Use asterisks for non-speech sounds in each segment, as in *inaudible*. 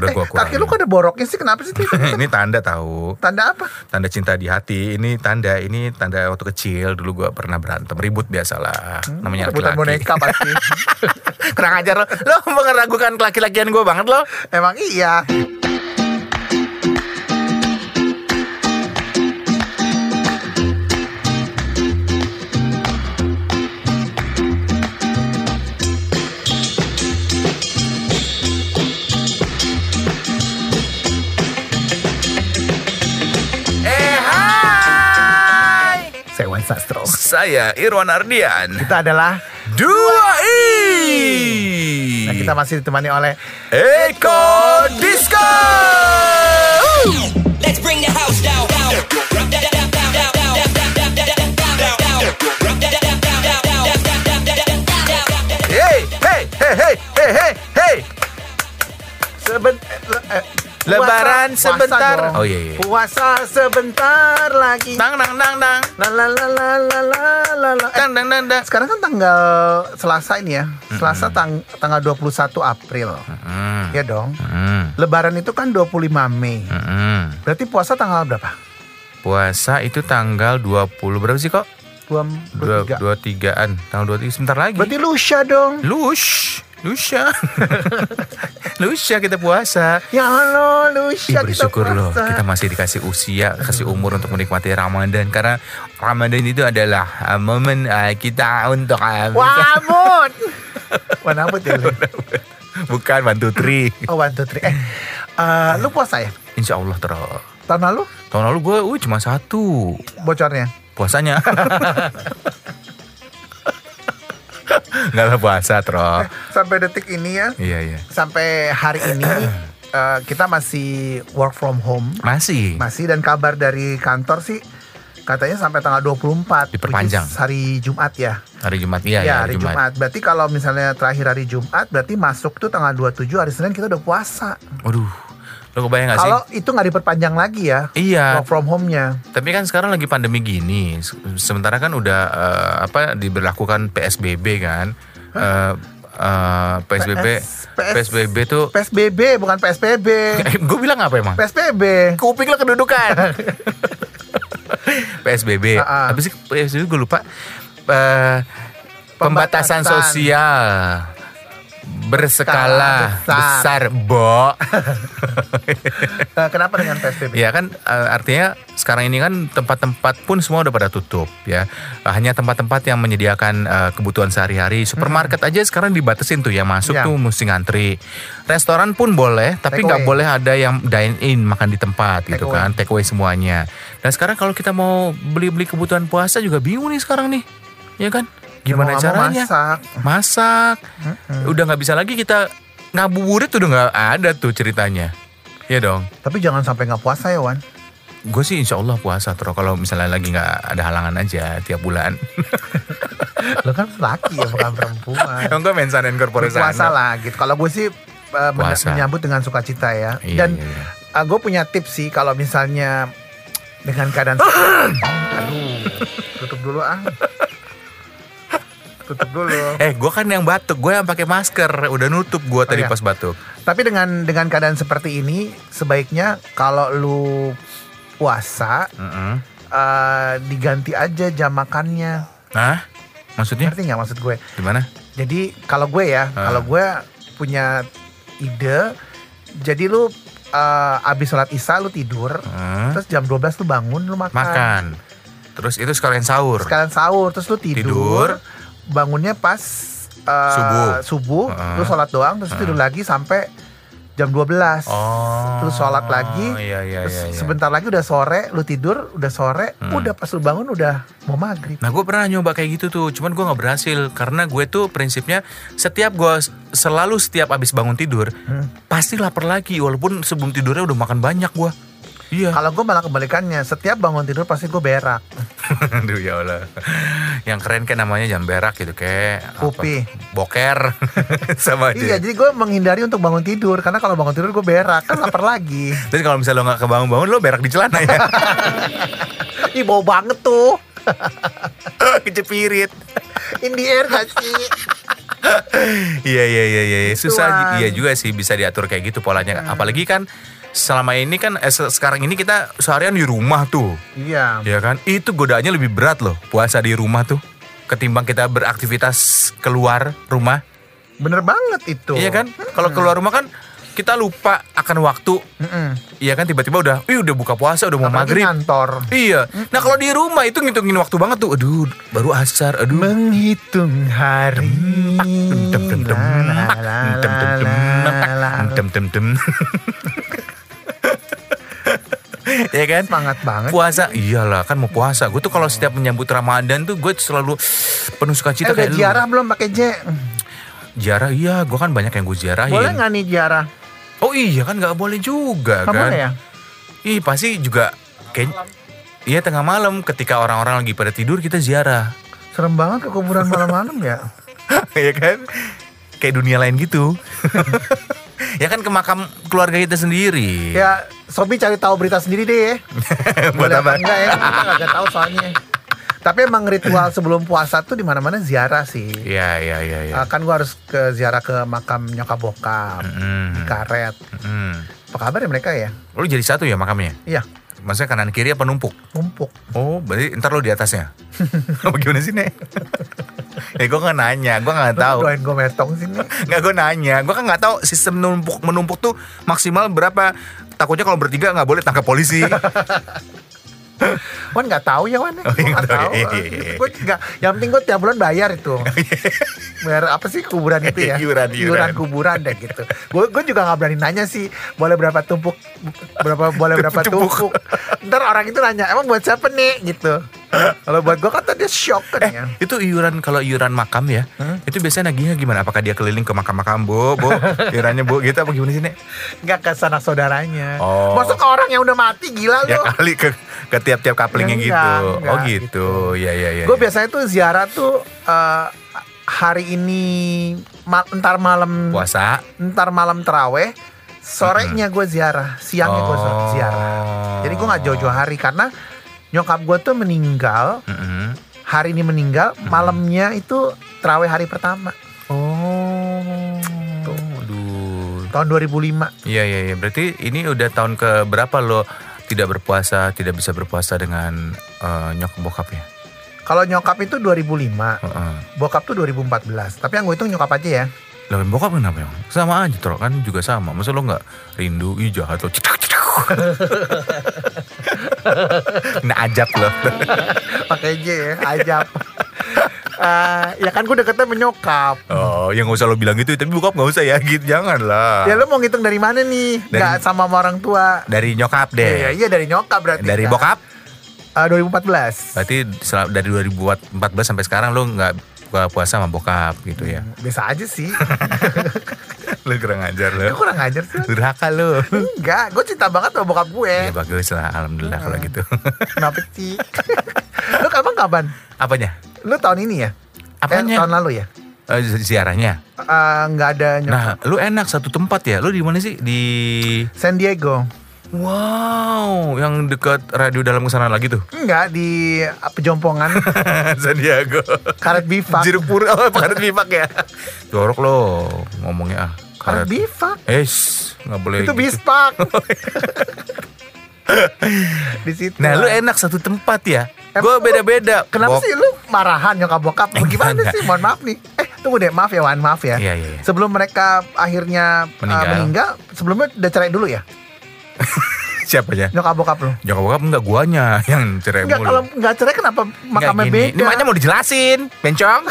udah Eh, gua kurangin. kaki lu kok ada boroknya sih? Kenapa sih? *laughs* ini tanda tahu. Tanda apa? Tanda cinta di hati. Ini tanda ini tanda waktu kecil dulu gua pernah berantem ribut biasalah. Namanya Rebutan laki-laki. boneka pasti. *laughs* Kurang ajar lo. Lo meragukan kelaki-lakian gue banget lo. Emang iya. Saya Irwan Ardian. Kita adalah Dua I. Nah, kita masih ditemani oleh Eko Disco. Let's Lebaran puasa- sebentar. puasa dong. Oh, iya, iya. Puasa sebentar lagi. Dang, dang, dang, dang. La la la la la la la. Eh, Dang, dang, dang, dang. sekarang kan tanggal Selasa ini ya. Selasa tang tanggal 21 April. Hmm, Ya dong. hmm, Lebaran itu kan 25 Mei. hmm. Berarti puasa tanggal berapa? Puasa itu tanggal 20 berapa sih kok? Dua, Dua, 23. dua tigaan, tanggal 23 sebentar lagi. Berarti lusa dong. Lush, Lusha. Lusha *laughs* kita puasa. Ya Allah, Ih, lusa kita bersyukur loh puasa. kita masih dikasih usia, kasih umur untuk menikmati Ramadan karena Ramadan itu adalah uh, momen uh, kita untuk uh, Wabut. *laughs* Wanabut ya. Bukan one two three. Oh, one, two, three. Eh, eh, lu puasa ya? Insya Allah terus. Tahun lalu Tahun lalu gue, uh, cuma satu bocornya. puasanya. *laughs* Gak lah puasa terus. Sampai detik ini ya, Iya iya. sampai hari ini *clears throat* eh, kita masih work from home. Masih. Masih dan kabar dari kantor sih katanya sampai tanggal 24 Diperpanjang. hari Jumat ya. Hari Jumat iya ya, ya, hari Jumat. Berarti kalau misalnya terakhir hari Jumat berarti masuk tuh tanggal 27 hari Senin kita udah puasa. Waduh, lo kebayang gak sih? Kalau itu nggak diperpanjang lagi ya. Iya. Work from home-nya. Tapi kan sekarang lagi pandemi gini, Se- sementara kan udah eh, apa diberlakukan PSBB kan? Eh, eh, PSBB, PS, PS. PSBB tuh. PSBB bukan PSBB. *laughs* gue bilang apa emang? PSBB. Kuping lo kedudukan. *laughs* PSBB. Ah, ah. Apa sih PSBB gue lupa. Eh, pembatasan Pembatasan. sosial berskala Skala besar. besar, Bo. *laughs* Eh, kenapa dengan PSBB? Ya kan eh, artinya sekarang ini kan tempat-tempat pun semua udah pada tutup ya. Eh, Hanya tempat-tempat yang menyediakan eh, kebutuhan sehari-hari. Supermarket aja sekarang dibatasin tuh ya masuk Iya. tuh mesti ngantri. Restoran pun boleh, tapi nggak boleh ada yang dine in makan di tempat Take gitu away. kan, take away semuanya. Dan sekarang kalau kita mau beli-beli kebutuhan puasa juga bingung nih sekarang nih, ya kan? Gimana mau caranya? Masak. Masak. Udah nggak bisa lagi kita ngabuburit udah nggak ada tuh ceritanya. Ya dong. Tapi jangan sampai nggak puasa ya Wan. Gue sih insya Allah puasa terus kalau misalnya lagi nggak ada halangan aja tiap bulan. *laughs* Lo kan laki ya bukan perempuan. Emang gue mensan dan corporate Puasa lah gitu. Kalau gue sih eh, Puasa. menyambut dengan sukacita ya. Iya, Dan iya, iya. gue punya tips sih kalau misalnya dengan keadaan *laughs* aduh tutup dulu ah tutup dulu *laughs* Eh gue kan yang batuk, gue yang pakai masker, udah nutup gue tadi iya. pas batuk. tapi dengan dengan keadaan seperti ini sebaiknya kalau lu puasa Mm-mm. eh, diganti aja jam makannya Hah? Maksudnya ngerti nggak maksud gue gimana? jadi kalau gue ya Ah. kalau gue punya ide jadi lu eh, abis sholat isya lu tidur Hmm, terus jam 12 lu bangun lu makan, makan. Terus itu sekalian sahur. sekalian sahur terus lu tidur, Tidur. Bangunnya pas eh, Subuh. subuh Heeh. lu sholat doang terus tidur lagi sampai jam 12 Oh. terus sholat lagi Iya iya terus iya. iya. sebentar lagi udah sore lu tidur udah sore Hmm. udah pas lu bangun udah mau maghrib Nah gue pernah nyoba kayak gitu tuh, cuman gue nggak berhasil karena gue tuh prinsipnya setiap gue selalu setiap abis bangun tidur Hmm. pasti lapar lagi walaupun sebelum tidurnya udah makan banyak gue. Iya. kalau gue malah kebalikannya setiap bangun tidur pasti gue berak *laughs* Aduh ya Allah. Yang keren kayak namanya jam berak gitu kayak apa? Pupi. Boker *laughs* sama aja. iya jadi gue menghindari untuk bangun tidur karena kalau bangun tidur gue berak kan lapar lagi *laughs* Terus kalau misalnya lo nggak kebangun-bangun lo berak di celana ya. ih bau banget tuh Kecepirit. in the air gak sih Iya iya iya iya susah Gituan. iya juga sih bisa diatur kayak gitu polanya. Apalagi kan selama ini kan eh, se- sekarang ini kita seharian di rumah tuh. Iya. Ya kan? Itu godaannya lebih berat loh puasa di rumah tuh ketimbang kita beraktivitas keluar rumah. Bener banget itu. Iya kan? Kalau keluar rumah kan kita lupa akan waktu. Mm-mm. Iya kan tiba-tiba udah, ih udah buka puasa, udah mau Apalagi maghrib. kantor. Iya. Nah kalau di rumah itu ngitungin waktu banget tuh. Aduh, baru asar. Aduh. Menghitung hari. Dem dem dem dem dem dem. *laughs* Ya kan? Semangat banget. Puasa, iyalah kan mau puasa. Gue tuh kalau setiap menyambut Ramadan tuh gue selalu penuh Eh sukacita udah kayak lu. ziarah belum pakai J? Ziarah, iya. Gue kan banyak yang gue ziarahin. Boleh nggak nih ziarah? Oh iya kan nggak boleh juga Nggak kan? boleh ya? Ih pasti juga kayak Iya tengah malam ketika orang-orang lagi pada tidur kita ziarah. Serem banget ke kuburan malam-malam ya. *laughs* ya kan? Kayak dunia lain gitu. *laughs* ya kan ke makam keluarga kita sendiri. Ya, Sobi cari tahu berita sendiri deh *laughs* ya. Buat apa? Enggak ya? Kita nggak tahu soalnya. Tapi emang ritual sebelum puasa tuh di mana-mana ziarah sih. Iya, iya, iya, iya. Ah, kan gua harus ke ziarah ke makam nyokap bokap Mm, di karet. mm. Apa kabar ya mereka ya? Lu jadi satu ya makamnya? Iya, Maksudnya kanan kiri apa numpuk? numpuk. Oh, berarti ntar lu di atasnya? *laughs* Apa gimana sih, Nek? Ya gue gak nanya, gue gak Lu tahu. Doain gue metong sini. Nggak gue nanya, gue kan nggak tahu sistem numpuk menumpuk tuh maksimal berapa. Takutnya kalau bertiga nggak boleh tangkap polisi. *laughs* Wan nggak tahu ya Wan. Oh, Gue iya, nggak nggak tahu. Iya, iya, iya. Gue nggak. Yang penting gue tiap bulan bayar itu. *laughs* Bayar apa sih kuburan itu ya? Iuran, iuran. kuburan deh gitu. Gue gue juga nggak berani nanya sih. Boleh berapa tumpuk? Berapa boleh *laughs* berapa Tumpuk. tumpuk? Ntar orang itu nanya emang buat siapa nih gitu. Kalau buat gue kan tadi shock kan eh, ya. itu iuran kalau iuran makam ya, itu biasanya nagihnya gimana? Apakah dia keliling ke makam-makam, Bu? Bu, iurannya Bu gitu apa gimana sih, Nek? Nggak ke sanak saudaranya. Oh. Masa ke orang yang udah mati gila Ya lu. kali ke ke tiap-tiap kaplingnya Enggak, gitu. enggak, oh gitu. Ya ya ya. Gue ya. biasanya tuh ziarah tuh eh, hari ini ma- entar malam puasa. ntar malam teraweh sorenya gue ziarah siangnya gue Oh. ziarah jadi gue nggak jauh-jauh hari karena nyokap gue tuh meninggal Mm-mm. hari ini meninggal malamnya itu teraweh hari pertama Oh. Aduh. tahun 2005 Iya iya iya. Berarti ini udah tahun ke berapa lo tidak berpuasa, tidak bisa berpuasa dengan eh, nyokap bokap ya? kalau nyokap itu 2005 Heeh. bokap tuh 2014 tapi yang gue hitung nyokap aja ya Lah bokap kenapa ya? Sama aja Tro kan juga sama. Masa lo nggak rindu? Ih jahat lo. Nah ajab lo. pakai J ya ajab Eh, ya kan gue deketnya menyokap Oh, yang nggak usah lo bilang gitu. Tapi bokap nggak usah ya gitu. Jangan lah. ya lu mau ngitung dari mana nih Dari- nggak sama sama orang tua Dari nyokap Iya, deh. iya dari nyokap berarti Dari kan. bokap? Eh, 2014 Berarti dari 2014 sampai sekarang lo nggak buka puasa sama bokap gitu ya? Biasa aja sih *laughs* lo kurang ajar lo. Gue kurang ajar sih Durhaka lo. Enggak, gue cinta banget sama bokap gue Ya bagus lah, alhamdulillah kalau gitu. Kenapa sih? *laughs* Lu kapan kapan? Apanya? Lu tahun ini ya? Apanya? Eh, tahun lalu ya? Eh, zi- ziarahnya. Eh, Nggak ada nyokap Nah, lu enak satu tempat ya. Lu di mana sih? Di San Diego Wow, yang dekat radio dalam ke sana lagi tuh. Enggak, di uh, pejompongan *laughs* San Diego. Karet bifak Jeruk pur oh, karet bifak ya. Jorok lo ngomongnya ah. Karet bifak Es, nggak boleh Itu gitu. bispak *laughs* Di situ Nah, lu enak satu tempat ya. Gue beda-beda. Kenapa Bok- sih lu marahan nyokap bokap? Eh, Gimana enggak. sih? Mohon maaf nih. Eh, tunggu deh, maaf ya Wan, maaf ya. Iya, iya, iya. Sebelum mereka akhirnya uh, Meninggal. sebelumnya udah cerai dulu ya? *laughs* Siapanya? Nyokap bokap lu. Nyokap bokap enggak guanya *laughs* yang cerai Enggak, mulu. kalau enggak cerai kenapa makamnya beda? Ini makanya mau dijelasin, bencong.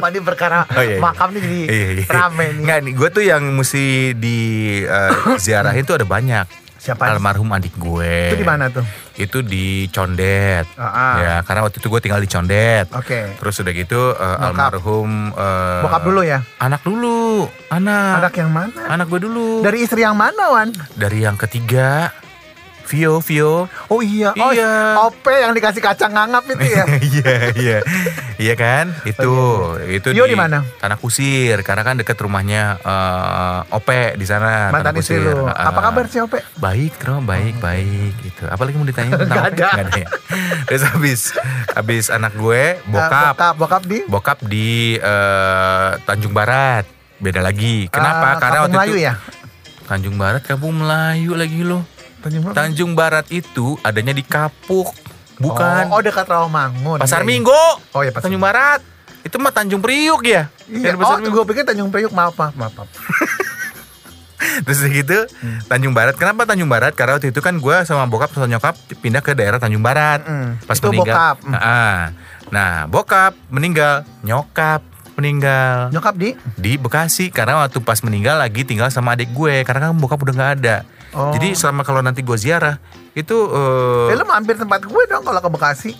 Mandi perkara *laughs* Oh, iya, iya. makam nih jadi Iya, iya. rame nih. Nggak nih, gue tuh yang mesti di eh, ziarahin tuh ada banyak. Siapa? Almarhum adik gue. Itu di mana tuh? Itu di Condet. Ah, ah. Ya, karena waktu itu gue tinggal di Condet. Oke. Terus udah gitu Bokap. almarhum eh, Bokap dulu ya? Anak dulu, anak. Anak yang mana? Anak gue dulu. Dari istri yang mana, Wan? Dari yang ketiga Vio, Vio. Oh iya, oh Iya. Ope yang dikasih kacang ngangap itu ya. *laughs* Iya, iya. Iya kan? Itu, itu Vio di mana? Tanah Kusir, karena kan deket rumahnya eh, Ope di sana. Mantan Tanah istri Kusir. lu. Ah. Apa kabar sih Ope? Baik, Tro, baik, baik gitu. Apalagi mau ditanya *laughs* tentang Nggak Ope? ada. Ada ya. Terus habis habis anak gue Ah, bokap, bokap, bokap di bokap di eh, Tanjung Barat. Beda lagi. Kenapa? Ah, Karena waktu Melayu itu ya. Tanjung Barat Kampung Melayu lagi lo. Tanjung Barat. Tanjung Barat itu adanya di Kapuk, bukan Oh, oh dekat Rawamangun. Pasar Iya, iya. Minggu. Oh iya Pasar Tanjung Barat. Itu mah Tanjung Priuk ya. Iya, oh Minggu. gue pikir Tanjung Priuk maaf maaf maaf. maaf. *laughs* Terus gitu Tanjung Barat. Kenapa Tanjung Barat? Karena waktu itu kan gue sama bokap sama nyokap pindah ke daerah Tanjung Barat. Mm, Pas itu meninggal. bokap. Mm. Ah, Nah, bokap meninggal, nyokap meninggal Nyokap di di Bekasi karena waktu pas meninggal lagi tinggal sama adik gue karena kan bokap udah nggak ada. Oh. Jadi selama kalau nanti gue ziarah itu eh, Eh, lu mampir tempat gue dong kalau ke Bekasi.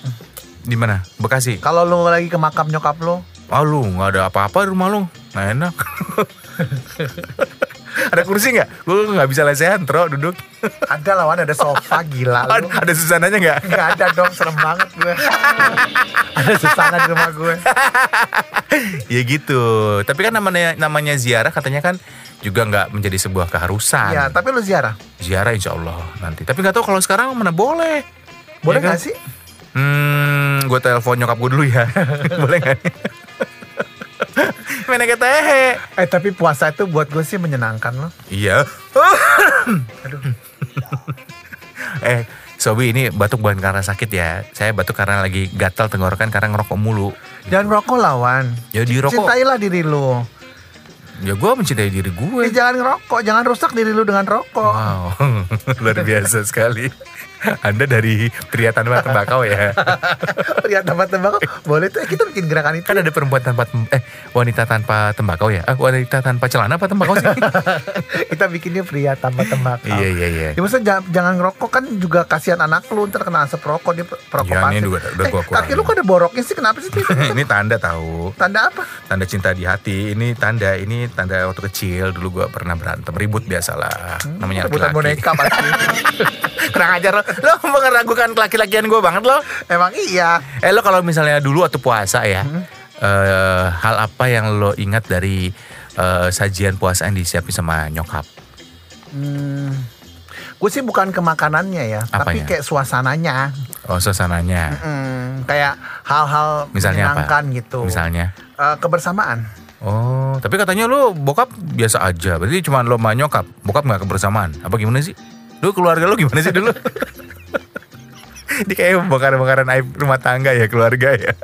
di mana? Bekasi. Kalau lu lagi ke makam nyokap lu, Ah lu nggak ada apa-apa di rumah lu, nggak enak. *laughs* ada kursi nggak? Gue nggak bisa lesehan, tro duduk. ada lawan ada sofa gila lu. ada susananya nggak? Gak ada dong, serem banget gue. ada susana di rumah gue. *laughs* ya gitu. Tapi kan namanya namanya ziarah katanya kan juga nggak menjadi sebuah keharusan. Iya, tapi lu ziarah. Ziarah insya Allah nanti. Tapi nggak tahu kalau sekarang mana boleh. Boleh Ya kan? sih? Hmm, gue telepon nyokap gue dulu ya. *laughs* boleh nggak? *laughs* Mana kata hehe. Eh tapi puasa itu buat gue sih menyenangkan loh. Iya. *laughs* eh, Sobi ini batuk bukan karena sakit ya. Saya batuk karena lagi gatal tenggorokan karena ngerokok mulu. Jangan rokok lawan. Ya di rokok. Cintailah diri lu. Ya gue mencintai diri gue. Eh, jangan ngerokok, jangan rusak diri lu dengan rokok. Wow, *laughs* luar biasa sekali. *laughs* Anda dari pria tanpa tembakau ya. *laughs* Lihat tempat tembakau. Boleh tuh eh, kita bikin gerakan itu. Kan ada perempuan tanpa eh wanita tanpa tembakau ya. Ah, wanita tanpa celana apa tembakau sih? *laughs* kita bikinnya pria tanpa tembakau. iya iya iya. Ya maksudnya jangan, jangan ngerokok kan juga kasihan anak lu ntar kena asap rokok dia perokok Ya, ini pasif. udah- eh, gua kaki lu kok ada boroknya sih kenapa sih? Ini tanda tahu. Tanda apa? Tanda cinta di hati. Ini tanda ini tanda waktu kecil dulu gua pernah berantem ribut biasalah. Namanya Rebutan laki-laki. boneka pasti. Kurang ajar lo. Meragukan kelaki-lakian gue banget lo. Emang iya. Eh lo kalau misalnya dulu waktu puasa ya, Hmm. eh, hal apa yang lo ingat dari eh, sajian puasa yang disiapin sama nyokap? Hmm, gue sih bukan ke makanannya ya, tapi Apanya? kayak suasananya. Oh suasananya. Hmm, kayak hal-hal Misalnya apa? menyenangkan gitu. Misalnya. Eh, kebersamaan. Oh, tapi katanya lo bokap biasa aja. Berarti cuma lo sama nyokap. Bokap nggak kebersamaan. Apa gimana sih? Lu keluarga lo gimana sih dulu? *laughs* Ini kayak bongkar-bongkaran aib rumah tangga ya keluarga ya. *laughs*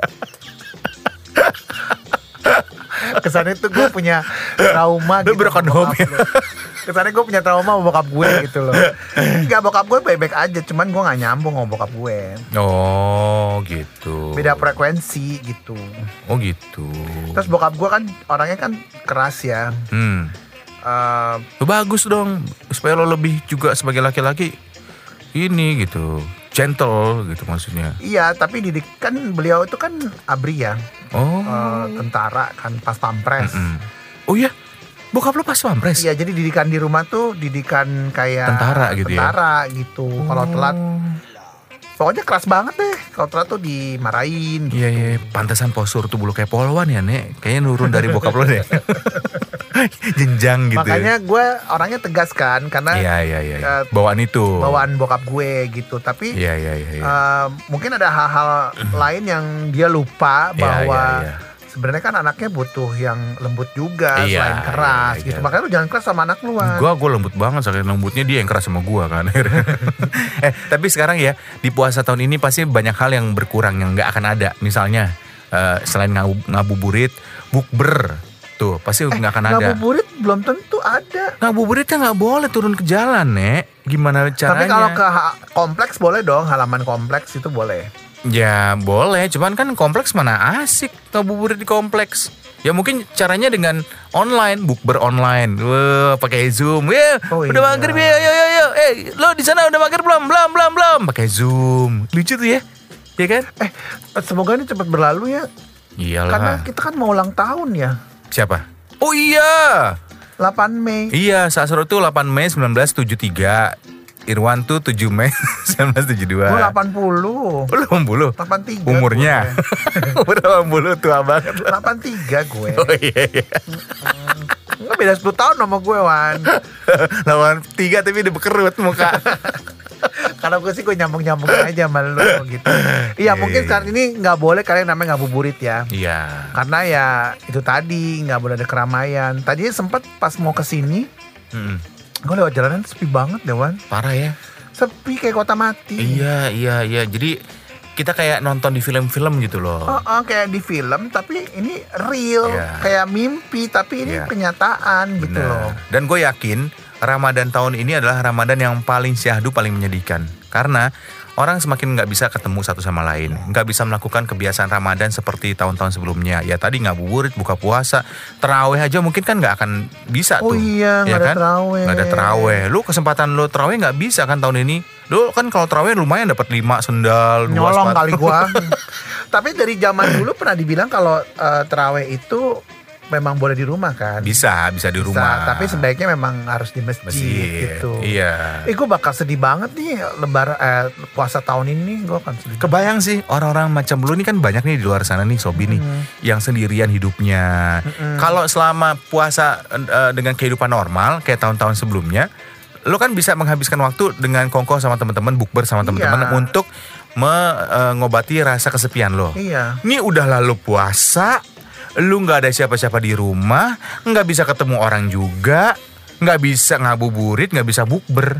Kesannya tuh gue punya trauma Lu gitu. broken home ya? lu. Kesannya gue punya trauma sama bokap gue gitu loh. Enggak bokap gue baik-baik aja, cuman gue nggak nyambung sama bokap gue. Oh, gitu. Beda frekuensi gitu. Oh, gitu. Terus bokap gue kan orangnya kan keras ya. Hmm. Lo bagus dong supaya lo lebih juga sebagai laki-laki ini gitu gentle gitu maksudnya iya, tapi didik kan beliau itu kan abri ya, oh eh, tentara kan pas pampres. Mm-mm. oh iya bokap lo pas pampres Iya, jadi didikan di rumah tuh didikan kayak Tentara gitu ya? Tentara gitu. Kalau telat, pokoknya keras banget deh. Kalau telat tuh dimarahin. Gitu. Iya iya pantesan postur tuh bulu kayak polwan ya nek kayaknya nurun dari bokap lo deh *laughs* jenjang gitu Makanya gue orangnya tegas kan, karena iya iya iya iya. eh, bawaan itu bawaan bokap gue gitu. Tapi iya iya iya iya. eh, mungkin ada hal-hal lain yang dia lupa Iya, bahwa iya, iya. Sebenarnya kan anaknya butuh yang lembut juga Iya, selain keras iya, gitu. iya. Makanya lu jangan keras sama anak lu. Gua gue lembut banget saking lembutnya dia yang keras sama gua kan. *laughs* *laughs* eh tapi sekarang ya di puasa tahun ini pasti banyak hal yang berkurang yang nggak akan ada. Misalnya eh, selain ngabu- ngabuburit, bukber tuh pasti nggak akan ada. Ngabuburit belum tentu ada. Ngabuburitnya nggak boleh turun ke jalan nek. Gimana caranya? Tapi kalau ke kompleks boleh dong, halaman kompleks itu boleh. Ya boleh, cuman kan kompleks mana asik ngabuburit di kompleks. Ya mungkin caranya dengan online, bukber online. Wah, pakai Zoom. Ya, Oh, udah iya. maghrib ya, yo yo yo. Eh, lo di sana udah maghrib belum? Belum, belum, belum. Pakai Zoom. Lucu tuh ya. Ya kan? Eh, semoga ini cepat berlalu ya. Iyalah. Karena kita kan mau ulang tahun ya. Siapa? Oh iya. 8 Mei. Iya, Sasro itu 8 Mei 1973. Irwan tuh 7 Mei 1972. Gue 80. Lu 80? 83 Umurnya? *laughs* Umur 80 tua banget. 83 gue. Oh iya iya. Nggak beda 10 tahun sama gue, Wan. *laughs* Lawan tiga tapi udah bekerut muka. *laughs* Karena gue sih gue nyambung-nyambung aja sama lu gitu. Iya, Iya, mungkin iya. sekarang ini nggak boleh kalian namanya ngabuburit ya. Iya. Karena ya itu tadi nggak boleh ada keramaian. Tadi sempat pas mau ke sini, Mm-mm. Gue lewat jalanan sepi banget deh, Wan. Parah ya. Sepi kayak kota mati. Iya iya iya. Jadi kita kayak nonton di film-film gitu loh. Oh, oh, kayak di film tapi ini real, Iya. kayak mimpi tapi ini Iya. kenyataan gitu loh. Benar. Dan gue yakin Ramadan tahun ini adalah Ramadan yang paling syahdu, paling menyedihkan. Karena orang semakin nggak bisa ketemu satu sama lain, nggak bisa melakukan kebiasaan Ramadan seperti tahun-tahun sebelumnya. Ya tadi ngabuburit, buka puasa, terawih aja mungkin kan nggak akan bisa Oh tuh. iya, nggak Ya ada kan? terawih. Nggak ada terawih. Lu kesempatan lu terawih nggak bisa kan tahun ini. Lu kan kalau terawih lumayan dapat 5 sendal, Nyolong kali gua. *laughs* tapi dari zaman dulu pernah dibilang kalau eh, terawih itu memang boleh di rumah kan. Bisa, bisa di Bisa, rumah. tapi sebaiknya memang harus di masjid, masjid. gitu. Iya. Eh gue bakal sedih banget nih lebaran eh, puasa tahun ini gue akan sedih. Kebayang sih orang-orang macam lu ini kan banyak nih di luar sana nih Sobi nih yang sendirian hidupnya. Kalau selama puasa eh, dengan kehidupan normal kayak tahun-tahun sebelumnya, lu kan bisa menghabiskan waktu dengan kongko sama teman-teman, bukber sama teman-teman Iya. untuk mengobati rasa kesepian lo. Iya. Ini udah lalu puasa, lu nggak ada siapa-siapa di rumah, nggak bisa ketemu orang juga, nggak bisa ngabuburit, nggak bisa bukber.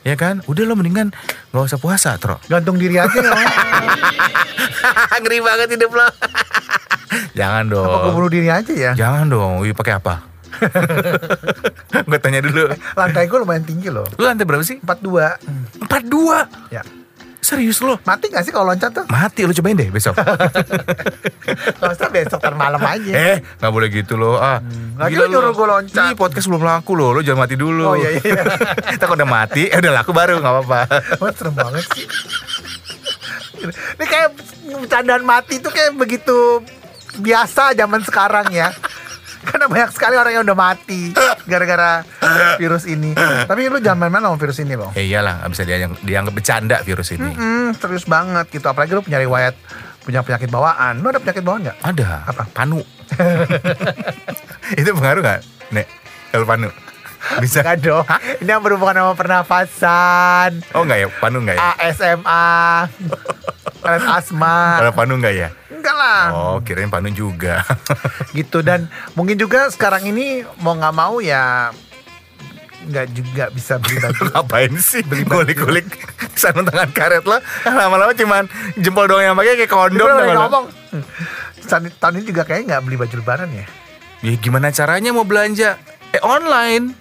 Ya kan? Udah lo mendingan nggak usah puasa, Tro. Gantung diri aja ya. *laughs* Ngeri banget hidup lo. *laughs* Jangan dong. Apa bunuh diri aja ya? Jangan dong. Wih pakai apa? *laughs* gue tanya dulu. Lantai gue lumayan tinggi loh. Lu lantai berapa sih? 42. 42. Ya. Serius lo? Mati gak sih kalau loncat tuh? Mati lu cobain deh besok. *laughs* Usah besok ntar malam aja. eh, nggak boleh gitu loh. Ah, Lagi gila lu nyuruh lo. gua loncat. Ini podcast belum laku loh. Lo jangan mati dulu. Oh, iya, iya. *laughs* Kita udah mati, eh udah laku baru nggak apa-apa. Wah *laughs* serem banget sih. Ini kayak bercandaan mati tuh kayak begitu biasa zaman sekarang ya. Karena banyak sekali orang yang udah mati gara-gara virus ini. Tapi lu jangan main-main sama virus ini loh. Ya iyalah, nggak bisa dianggap, dianggap bercanda virus ini. Hmm, serius banget gitu. Apalagi lu punya riwayat punya penyakit bawaan. Lu ada penyakit bawaan nggak? Ada. Apa? Panu. *laughs* Itu pengaruh nggak, Nek? Kalau panu. *laughs* Bisa. Enggak dong. Ini yang berhubungan sama pernafasan, Oh enggak ya? Panu enggak ya? ASMA, *laughs* alat asma. Kalau panu enggak ya? Enggak lah. Oh, kirain panu juga. *laughs* gitu dan mungkin juga sekarang ini mau nggak mau ya nggak juga bisa beli baju Ngapain sih kulik-kulik sarung tangan karet lo? Lama-lama cuman jempol doang yang pakai kayak kondom. Lagi ngomong "Hmm, tahun- tahun ini juga kayaknya nggak beli baju lebaran ya Ya gimana caranya mau belanja? Eh online.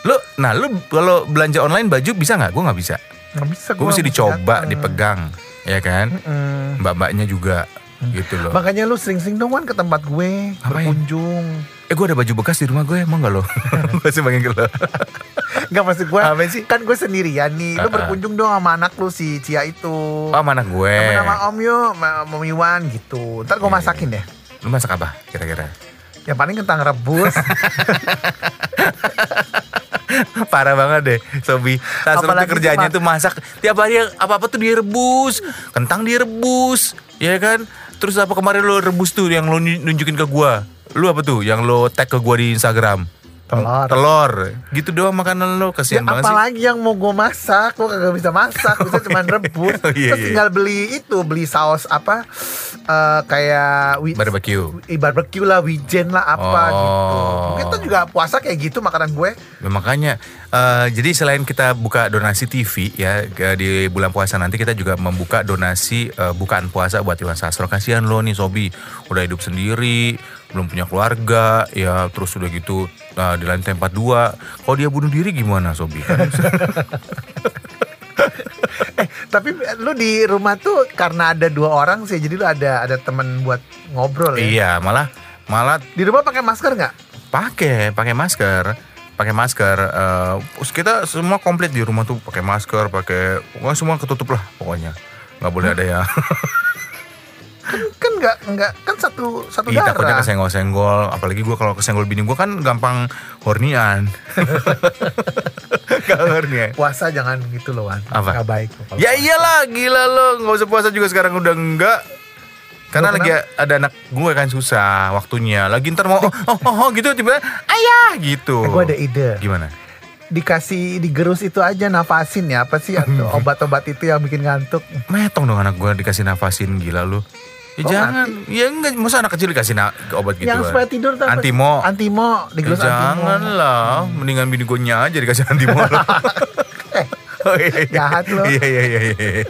Lu, nah lu kalau belanja online baju bisa nggak? Gue nggak bisa. nggak bisa Gue mesti dicoba, datang. dipegang, ya kan? Mm. Mbak-mbaknya juga, gitu loh. makanya lu sering-sering dong kan ke tempat gue Ngapain? berkunjung Eh gue ada baju bekas di rumah gue, mau nggak lo? gue sumbangin ke lo. nggak maksud gue Apa sih? kan gue sendirian nih lu Uh-uh. berkunjung dong sama anak lu si Cia itu Oh mana gue? sama nama Om yuk sama Om Iwan gitu ntar gue Iya, masakin deh Lu masak apa kira-kira? yang paling kentang rebus *laughs* *laughs* Parah banget deh Sobi. Satu Apalagi kerjanya cuma- tuh masak. Tiap hari apa-apa tuh direbus. Kentang direbus Ya kan? Terus apa kemarin lo rebus tuh Yang lo nunjukin ke gua? Lu apa tuh? Yang lo tag ke gua di Instagram Telur. Telur Gitu doang makanan lo Ya, Kasian banget sih apalagi yang mau gue masak, gue kagak bisa masak, bisa cuma rebus. *laughs* Oh, iya, Terus iya. tinggal beli itu, beli saus apa, eh, kayak wi- Barbecue i- barbecue lah, wijen lah apa Oh. gitu. Mungkin tuh juga puasa kayak gitu makanan gue. Ya, makanya eh, jadi selain kita buka donasi TV ya di bulan puasa nanti kita juga membuka donasi eh, bukaan puasa buat Iwan Sastro. Kasihan lo nih Sobi udah hidup sendiri, belum punya keluarga, ya terus udah gitu eh, di lantai 42. Kalau dia bunuh diri gimana Sobi? Kan *laughs* Tapi lu di rumah tuh karena ada dua orang sih, jadi lu ada ada teman buat ngobrol ya. iya, malah malah Di rumah pakai masker nggak? pakai pakai masker pakai masker eh, terus kita semua komplit di rumah tuh pakai masker pakai pokoknya semua ketutup lah pokoknya nggak boleh ada yang *laughs* Kan nggak nggak kan satu satu Iya takutnya darah. kesenggol-senggol Apalagi gue kalau kesenggol bini gue kan gampang hornian *laughs* Dengernya. Puasa jangan gitu loh Wan. Apa? Gak baik. loh Ya puasa. iyalah, gila lo. Nggak usah puasa juga sekarang udah enggak. Karena lagi ada anak gue kan susah waktunya. Lagi ntar mau oh, oh, oh, oh, gitu tiba ayah gitu. Eh, gue ada ide. Gimana? Dikasih digerus itu aja nafasin ya apa sih atau *laughs* obat-obat itu yang bikin ngantuk. Metong dong anak gue dikasih nafasin gila lu. Ya Oh, jangan. Ya enggak, masa anak kecil dikasih na- obat gitu. yang supaya tidur tuh? Antimo. Antimo, Ya antimo. jangan lah, mendingan bini gue aja dikasih antimo. Oh, iya, iya. Jahat lo. Iya iya iya. iya.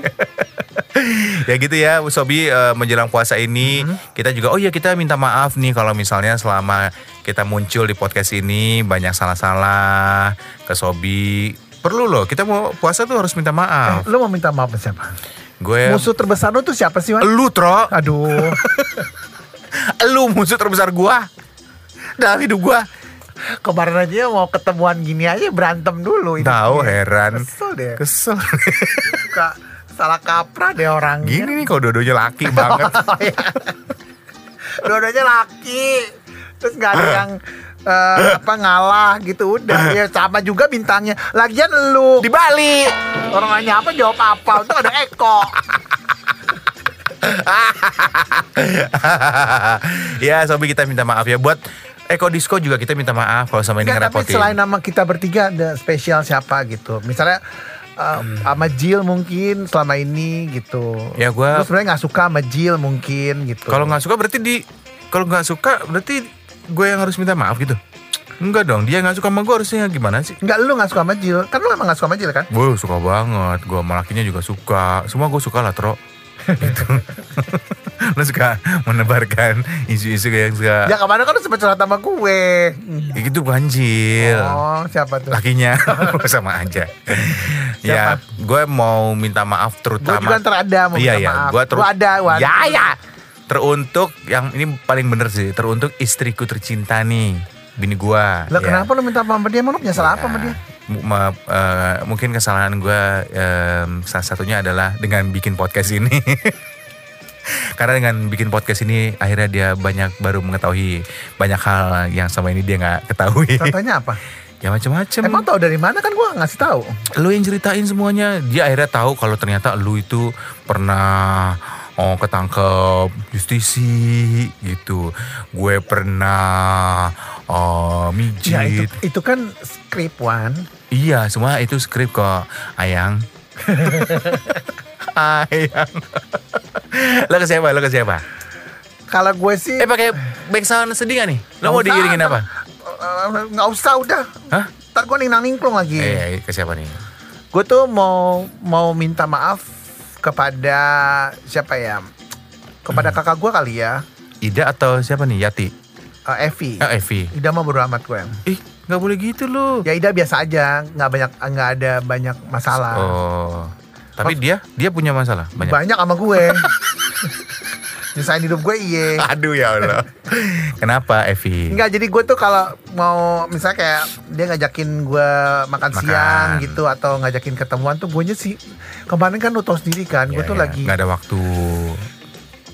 ya gitu ya, Sobi eh, menjelang puasa ini Mm-hmm. kita juga oh iya kita minta maaf nih kalau misalnya selama kita muncul di podcast ini banyak salah-salah ke Sobi. Perlu loh, kita mau puasa tuh harus minta Eh, maaf. lu mau minta maaf ke siapa? Gue Musuh terbesar lu tuh siapa sih, Wan? lu tro, Aduh. *laughs* lu musuh terbesar gua dalam hidup gua. Kemarin aja mau ketemuan gini aja berantem dulu. ini. Tahu heran. Kesel deh. Kesel. *laughs* Suka salah kaprah deh orangnya. Gini nih kalau dua-duanya laki banget. *laughs* Oh, iya. Dua-duanya laki. Terus nggak ada *clears throat* yang eh, apa ngalah gitu udah *laughs* ya sama juga bintangnya. Lagian lu Di Bali. orang nanya apa jawab apa itu ada Eko. *laughs* ya, Sobi kita minta maaf ya buat Eko Disco juga kita minta maaf kalau sama ini Nggak, tapi ngerepotin. selain nama kita bertiga ada spesial siapa gitu. Misalnya eh, sama Jill mungkin selama ini gitu. Ya, gua- Lu sebenarnya nggak suka sama Jill mungkin gitu. Kalau nggak suka berarti di kalau nggak suka berarti gue yang harus minta maaf gitu. Enggak dong, dia nggak suka sama gue harusnya gimana sih? Enggak lu nggak suka sama Jill. Kan lu emang nggak suka sama Jill kan? Gue suka banget, gue sama lakinya juga suka. Semua gue suka lah, Tro. *laughs* gitu. Lo *laughs* suka menebarkan isu-isu yang suka Ya ke mana kan lu sempet curhat sama gue. Ya gitu banjil. Oh siapa tuh? Lakinya *laughs* sama aja. ya, gue mau minta maaf Gue terutama juga ntar ada mau Iya minta ya, maaf. gue ter... Gua ada. Ya ya. Teruntuk yang ini paling bener sih, teruntuk istriku tercinta nih, bini gua. Lah ya. kenapa lu minta maaf sama dia? Emang lu punya salah apa sama Ya, dia? mu- ma- eh, mungkin kesalahan gue salah satunya adalah dengan bikin podcast ini. *laughs* Karena dengan bikin podcast ini akhirnya dia banyak baru mengetahui banyak hal yang sama ini dia nggak ketahui. Contohnya apa? *laughs* ya macam-macam. Emang tahu dari mana kan gue ngasih tahu. lu yang ceritain semuanya dia akhirnya tahu kalau ternyata lu itu pernah oh ketangkep justisi gitu. Gue pernah oh mijit. Ya itu itu kan skrip Wan. iya semua itu skrip kok. Ayang. *laughs* Ayang. Lo ke siapa? Lo ke siapa? Kalau gue sih eh pakai back sound sedih gak nih? Lo mau diiringin apa? eh, nggak usah udah. Hah? Ntar gue ninglang ningklung lagi. eh ke siapa nih? Gue tuh mau mau minta maaf kepada siapa ya? Kepada kakak gue kali ya, Ida atau siapa nih Yati eh, Evi. oh Evi Ida mah bodo amat gue. ih nggak boleh gitu lo Ya Ida biasa aja, nggak banyak nggak ada banyak masalah. Oh. Tapi dia dia punya masalah banyak. Banyak sama gue. *laughs* Nyusahin hidup gue iye. *laughs* Aduh ya Allah. Kenapa Evi? Enggak, jadi gue tuh kalau mau misalnya kayak dia ngajakin gue makan, Makan. siang gitu atau ngajakin ketemuan tuh gue sih kemarin kan lu tau sendiri kan, gue Ya, tuh ya, lagi nggak ada waktu.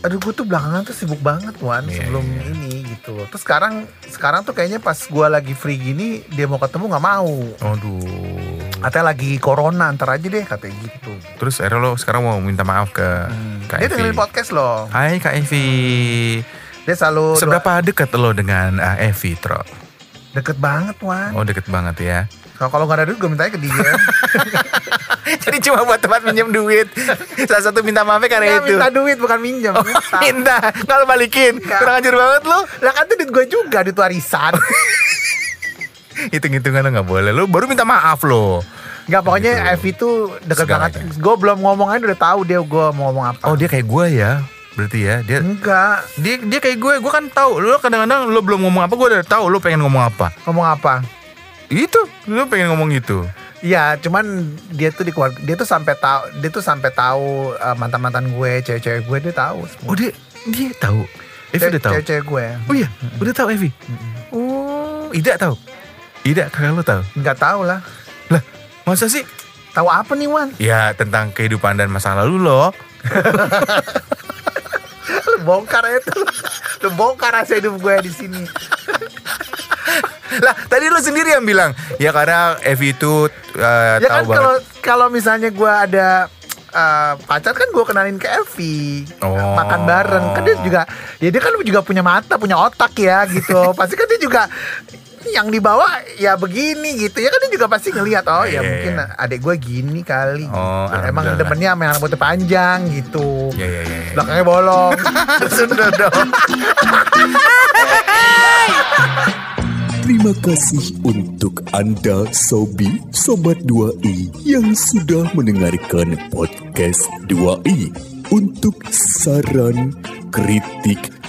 aduh gue tuh belakangan tuh sibuk banget Wan Iya, sebelum iya. ini gitu loh. Terus sekarang sekarang tuh kayaknya pas gue lagi free gini dia mau ketemu nggak mau. Aduh. Katanya lagi corona ntar aja deh katanya gitu. Terus akhirnya lo sekarang mau minta maaf ke Kak Dia dengerin podcast loh. Hai Kak Evi. Dia selalu Seberapa dekat lo dengan ah, Evi, Tro? deket banget Wan. Oh deket banget ya. Kalau kalau nggak ada duit gue mintanya ke dia. *laughs* Jadi cuma buat tempat minjem duit. Salah satu minta maafnya karena Dia itu. minta duit bukan minjem. Oh, minta. minta. Nggak lo balikin. Nggak. Kurang ajar banget lo. Lah kan itu duit gue juga duit warisan. *laughs* Hitung-hitungan lo nggak boleh. Lo baru minta maaf lo. Enggak pokoknya Gitu. Evi tuh deket Segalanya. banget. Gue belum ngomong aja udah tahu dia gue mau ngomong apa. Oh dia kayak gue ya. Berarti ya dia enggak dia dia kayak gue gue kan tahu lo kadang-kadang lo belum ngomong apa gue udah tahu lo pengen ngomong apa ngomong apa? itu lo pengen ngomong itu Iya, cuman dia tuh di keluarga dia tuh sampai tahu dia tuh sampai tahu uh, mantan-mantan gue, cewek-cewek gue dia tahu semua. oh dia dia tahu Evi udah tahu Cewek-cewek gue. oh iya udah tahu Evi oh Ida tahu Ida kakak lo tahu Enggak tahu lah. lah masa sih Tahu apa nih, Wan? ya tentang kehidupan dan masa lalu lo *laughs* Lu bongkar itu. Lu bongkar rahasia hidup gue di sini. lah tadi lu sendiri yang bilang ya karena Evi itu uh, ya kan tahu banget. kalau kalau misalnya gue ada eh, pacar kan gue kenalin ke Evi Oh. makan bareng kan dia juga ya dia kan juga punya mata punya otak ya gitu pasti kan dia juga yang dibawa ya begini gitu ya kan dia juga pasti ngelihat oh Iya, ya mungkin iya. adek gue gini kali Oh, gitu. emang demennya sama yang rambutnya panjang gitu Ya ya ya. ya. belakangnya bolong *laughs* Sunda dong Terima kasih untuk Anda Sobi Sobat 2i yang sudah mendengarkan podcast 2i. Untuk saran, kritik,